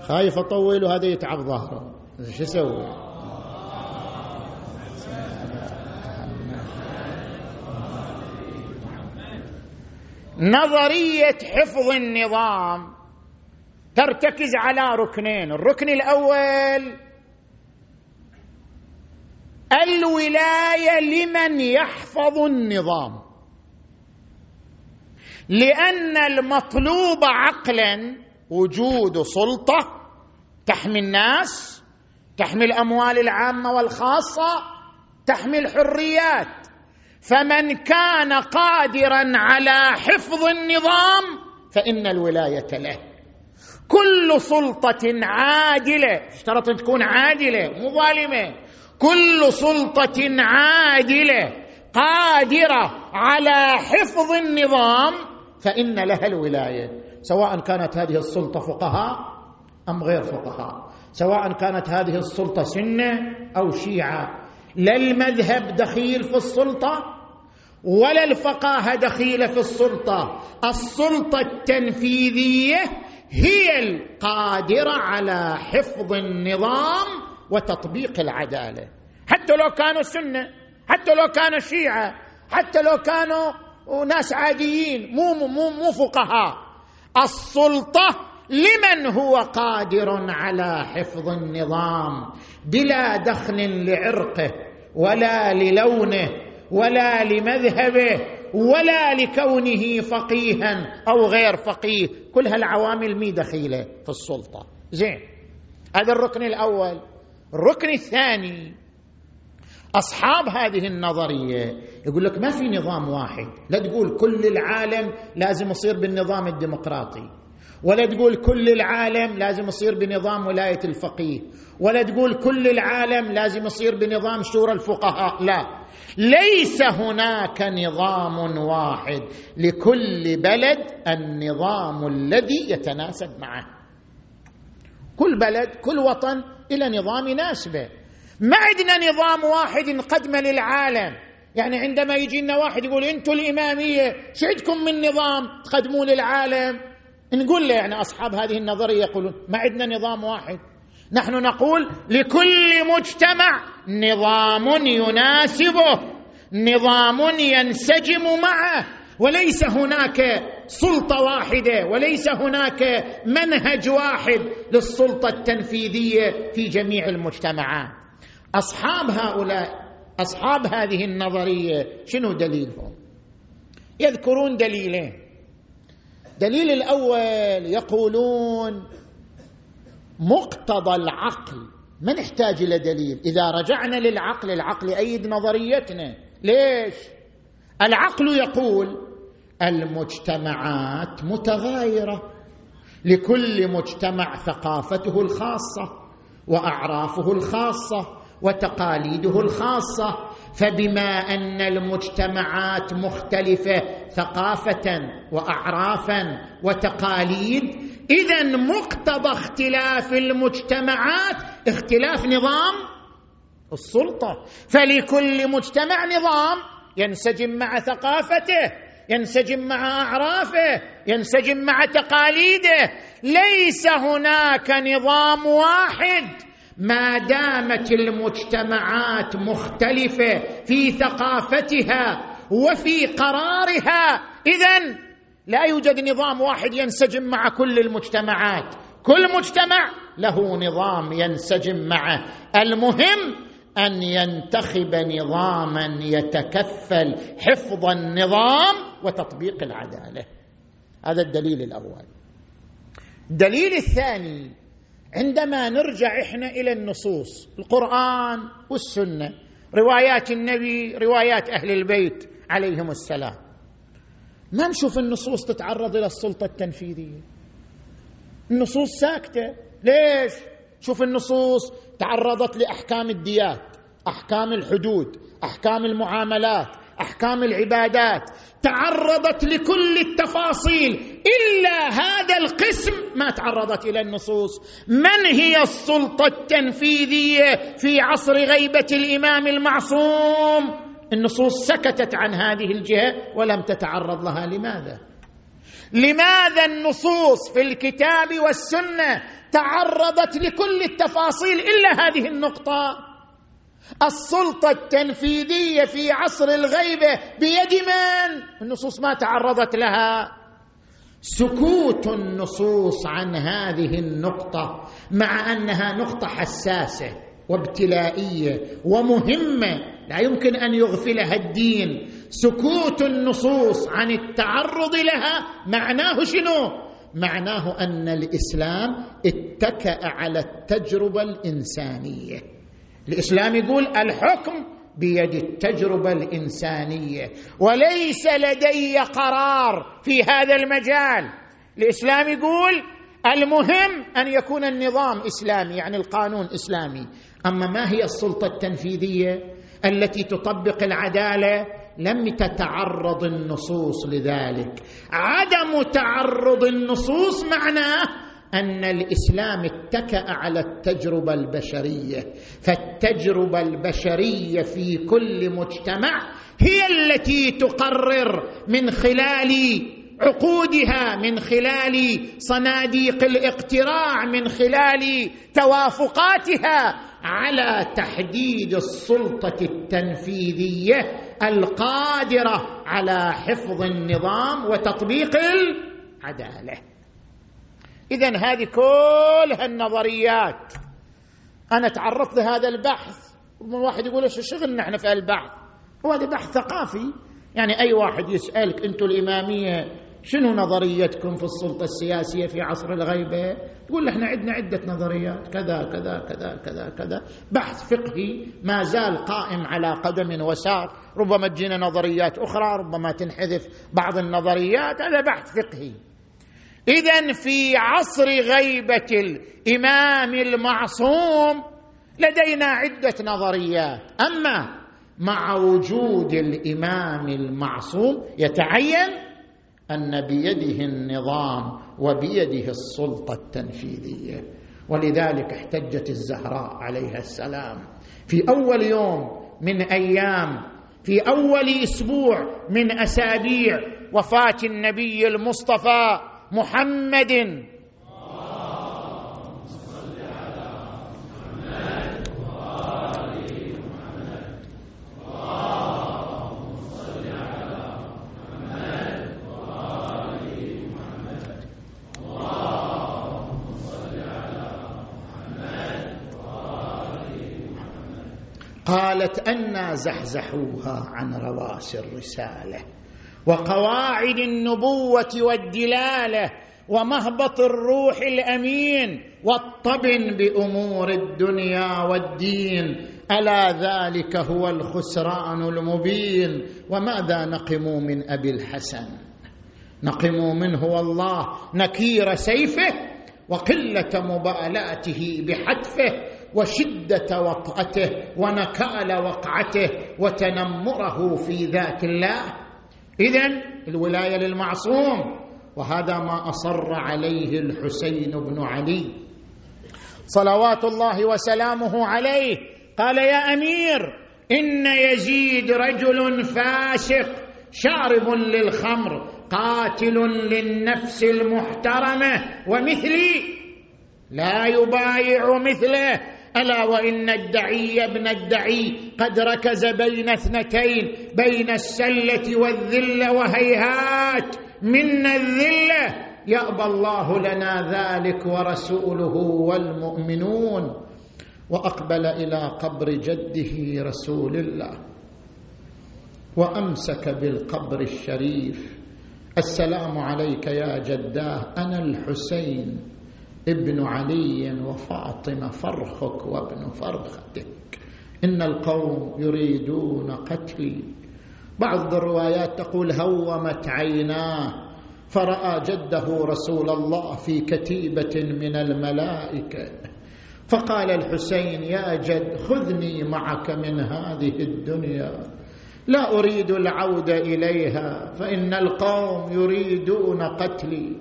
خايف أطول وهذا يتعب ظهره. شو أسوي نظرية حفظ النظام ترتكز على ركنين. الركن الأول الولاية لمن يحفظ النظام. لأن المطلوب عقلا وجود سلطة تحمي الناس تحمي الأموال العامة والخاصة تحمي الحريات. فمن كان قادرا على حفظ النظام فإن الولاية له. كل سلطة عادلة اشترط أن تكون عادلة مو ظالمة. كل سلطة عادلة قادرة على حفظ النظام فإن لها الولاية سواء كانت هذه السلطة فقهاء أم غير فقهاء سواء كانت هذه السلطة سنة أو شيعة. لا المذهب دخيل في السلطة ولا الفقاهة دخيلة في السلطة. السلطة التنفيذية هي القادرة على حفظ النظام وتطبيق العدالة. حتى لو كانوا سنة حتى لو كانوا شيعة حتى لو كانوا ناس عاديين مو مو مو فقهاء. السلطة لمن هو قادر على حفظ النظام بلا دخل لعرقه ولا للونه ولا لمذهبه ولا لكونه فقيها أو غير فقيه. كل هالعوامل مي دخيلة في السلطة. زين هذا الركن الأول. الركن الثاني أصحاب هذه النظرية. يقول لك ما في نظام واحد. لا تقول كل العالم لازم يصير بالنظام الديمقراطي. ولا تقول كل العالم لازم يصير بنظام ولاية الفقيه. ولا تقول كل العالم لازم يصير بنظام شورى الفقهاء. لا. ليس هناك نظام واحد لكل بلد النظام الذي يتناسب معه. كل بلد كل وطن إلى نظام يناسبه. ما عندنا نظام واحد نقدمه للعالم. يعني عندما يجي لنا واحد يقول أنتم الإمامية شو عندكم من نظام تقدموه للعالم؟ نقول له يعني أصحاب هذه النظرية يقولون ما عندنا نظام واحد. نحن نقول لكل مجتمع نظام يناسبه نظام ينسجم معه. وليس هناك سلطة واحدة وليس هناك منهج واحد للسلطة التنفيذية في جميع المجتمعات. أصحاب هؤلاء أصحاب هذه النظرية شنو دليلهم؟ يذكرون دليلين. دليل الأول يقولون مقتضى العقل. ما نحتاج إلى دليل؟ إذا رجعنا للعقل العقل يأيد نظريتنا. ليش؟ العقل يقول المجتمعات متغايرة. لكل مجتمع ثقافته الخاصة وأعرافه الخاصة وتقاليده الخاصة فبما أن المجتمعات مختلفة ثقافة واعرافا وتقاليد اذا مقتضى اختلاف المجتمعات اختلاف نظام السلطة. فلكل مجتمع نظام ينسجم مع ثقافته ينسجم مع أعرافه ينسجم مع تقاليده. ليس هناك نظام واحد ما دامت المجتمعات مختلفة في ثقافتها وفي قرارها اذا لا يوجد نظام واحد ينسجم مع كل المجتمعات. كل مجتمع له نظام ينسجم معه. المهم أن ينتخب نظاما يتكفل حفظ النظام وتطبيق العدالة. هذا الدليل الأول. الدليل الثاني عندما نرجع إحنا إلى النصوص القرآن والسنة روايات النبي روايات أهل البيت عليهم السلام. ما نشوف النصوص تتعرض إلى السلطة التنفيذية. النصوص ساكتة. ليش؟ شوف النصوص تعرضت لأحكام الديات أحكام الحدود أحكام المعاملات أحكام العبادات تعرضت لكل التفاصيل إلا هذا القسم ما تعرضت إلى النصوص. من هي السلطة التنفيذية في عصر غيبة الإمام المعصوم؟ النصوص سكتت عن هذه الجهة ولم تتعرض لها. لماذا؟ لماذا النصوص في الكتاب والسنة تعرضت لكل التفاصيل إلا هذه النقطة؟ السلطة التنفيذية في عصر الغيبه بيد من؟ النصوص ما تعرضت لها. سكوت النصوص عن هذه النقطة مع أنها نقطة حساسة وابتلائية ومهمة لا يمكن أن يغفلها الدين. سكوت النصوص عن التعرض لها معناه شنو؟ معناه أن الإسلام اتكأ على التجربة الإنسانية. الإسلام يقول الحكم بيد التجربة الإنسانية وليس لدي قرار في هذا المجال. الإسلام يقول المهم أن يكون النظام إسلامي يعني القانون إسلامي. أما ما هي السلطة التنفيذية التي تطبق العدالة؟ لم تتعرض النصوص لذلك. عدم تعرض النصوص معناه أن الإسلام اتكأ على التجربة البشرية فالتجربة البشرية في كل مجتمع هي التي تقرر من خلال عقودها من خلال صناديق الاقتراع من خلال توافقاتها على تحديد السلطة التنفيذية القادرة على حفظ النظام وتطبيق العدالة. اذا هذه كلها النظريات. أنا تعرضت لهذا البحث. واحد يقول إيش شغلنا إحنا في البحث هو هذا بحث ثقافي. يعني أي واحد يسألك أنتم الإمامية شنو نظريتكم في السلطة السياسية في عصر الغيبة؟ تقول إحنا عندنا عدة نظريات. كذا كذا كذا كذا كذا. بحث فقهي ما زال قائم على قدم وساق. ربما تجينا نظريات أخرى ربما تنحذف بعض النظريات. هذا بحث فقهي. إذا في عصر غيبة الإمام المعصوم لدينا عدة نظريات. أما مع وجود الإمام المعصوم يتعين أن بيده النظام وبيده السلطة التنفيذية. ولذلك احتجت الزهراء عليها السلام. في أول يوم من أيام في أول أسبوع من أسابيع وفاة النبي المصطفى محمد. قالت أنا زحزحوها عن رواس الرسالة. وقواعد النبوة والدلالة ومهبط الروح الأمين والطبن بأمور الدنيا والدين. ألا ذلك هو الخسران المبين؟ وماذا نقموا من أبي الحسن؟ نقموا منه والله نكير سيفه وقلة مبالاته بحتفه وشدة وطأته ونكال وقعته وتنمره في ذات الله. اذا الولاية للمعصوم وهذا ما أصر عليه الحسين بن علي. صلوات الله وسلامه عليه. قال يا أمير إن يزيد رجل فاسق شارب للخمر قاتل للنفس المحترمة ومثلي لا يبايع مثله ألا وإن الدعي ابن الدعي قد ركز بين اثنتين بين السلة والذلة وهيهات. منا الذلة يأبى الله لنا ذلك ورسوله والمؤمنون. وأقبل إلى قبر جده رسول الله. وأمسك بالقبر الشريف. السلام عليك يا جداه أنا الحسين. ابن علي وفاطمة فرخك وابن فرختك. إن القوم يريدون قتلي. بعض الروايات تقول هومت عيناه فرأى جده رسول الله في كتيبة من الملائكة. فقال الحسين يا جد خذني معك من هذه الدنيا. لا أريد العودة إليها فإن القوم يريدون قتلي.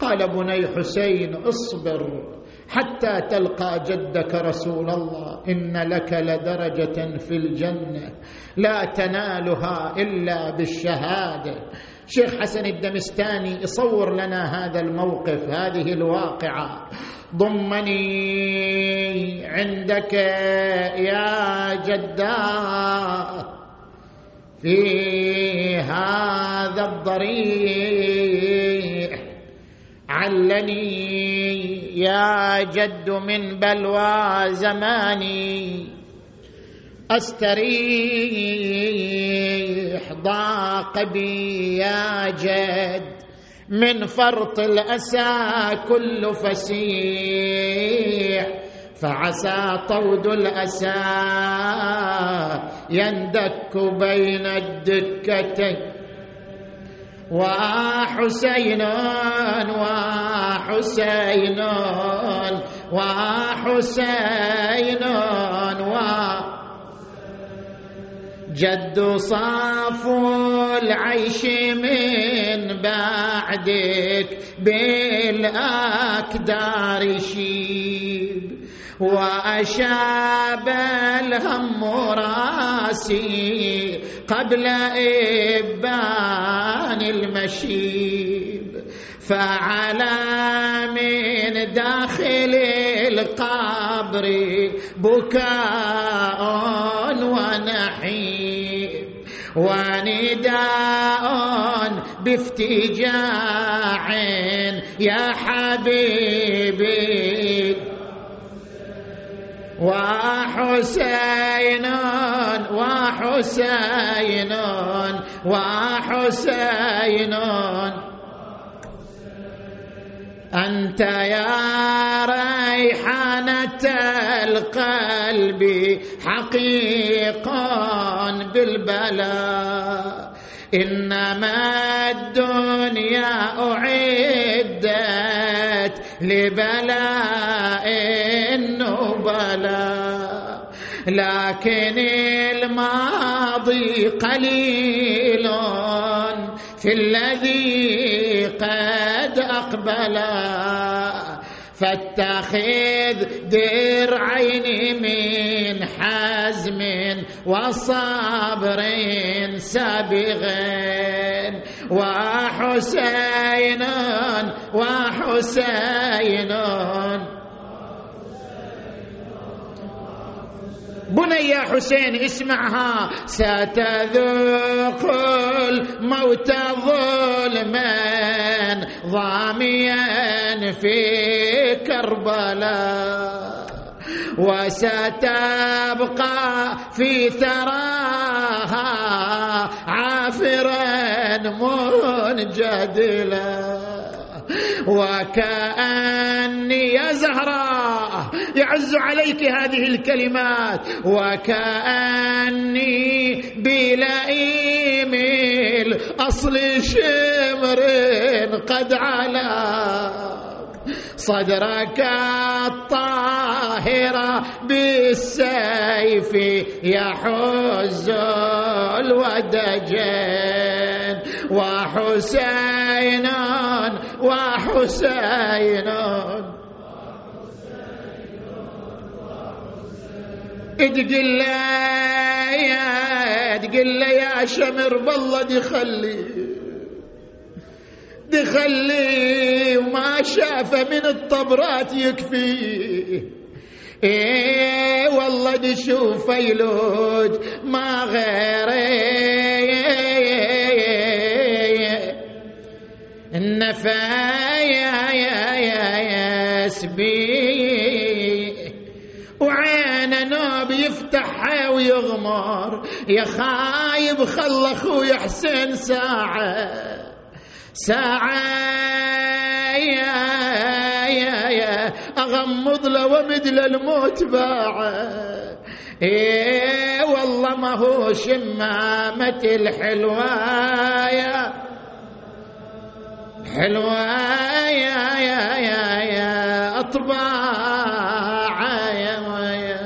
قال بني حسين اصبر حتى تلقى جدك رسول الله. إن لك لدرجة في الجنة لا تنالها إلا بالشهادة. شيخ حسن الدمستاني يصور لنا هذا الموقف هذه الواقعة. ضمني عندك يا جداه في هذا الضريح علني يا جد من بلوى زماني. أستريح ضاق بي يا جد. من فرط الأسى كل فسيح. فعسى طود الأسى يندك بين الدكتين. وحسين وحسين وحسين و جد صاف العيش من بعدك بالأكدار شيب وأشاب الهم راسي قبل إبان المشيب فعلى من داخل القبر بكاء ونحيب ونداء بافتجاع يا حبيبي. وحسين وحسين وحسين أنت يا ريحانة القلب حقيقا بالبلاء. إنما الدنيا أعدت لبلاء النبلاء لكن الماضي قليل في الذي قد أقبلا فاتخذ درعين من حزم وصبر سابغ وحسين وحسين. بني يا حسين اسمعها ستذوق الموت ظلما ضاميا في كربلاء وستبقى في ثراها عافرا منجدلا. وكأني يا زهراء يعز عليك هذه الكلمات وكأني بلئيم الأصل شمر قد علا. صدرك الطاهرة بالسيف يحز الودجين وحسين وحسين. تقول له يا تقول له يا شمر بالله دي خلي دي خلي وما شافه من الطبرات يكفي. إيه والله دي شوف يلوج ما غيره. النفايا يا يا يا وعينه نوب يفتحها ويغمر. يا خايب خل أخوي حسين ساعة. ساعة يا يا يا. أغمض له ومد الموت باعة. إيه والله ما هو شمامة الحلواية حلوة يا يا يا يا أطباع يا يا.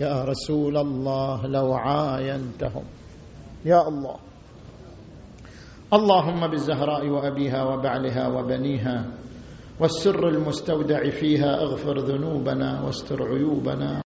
يا رسول الله لو عاينتهم. يا الله. اللهم بالزهراء وأبيها وبعلها وبنيها والسر المستودع فيها اغفر ذنوبنا واستر عيوبنا.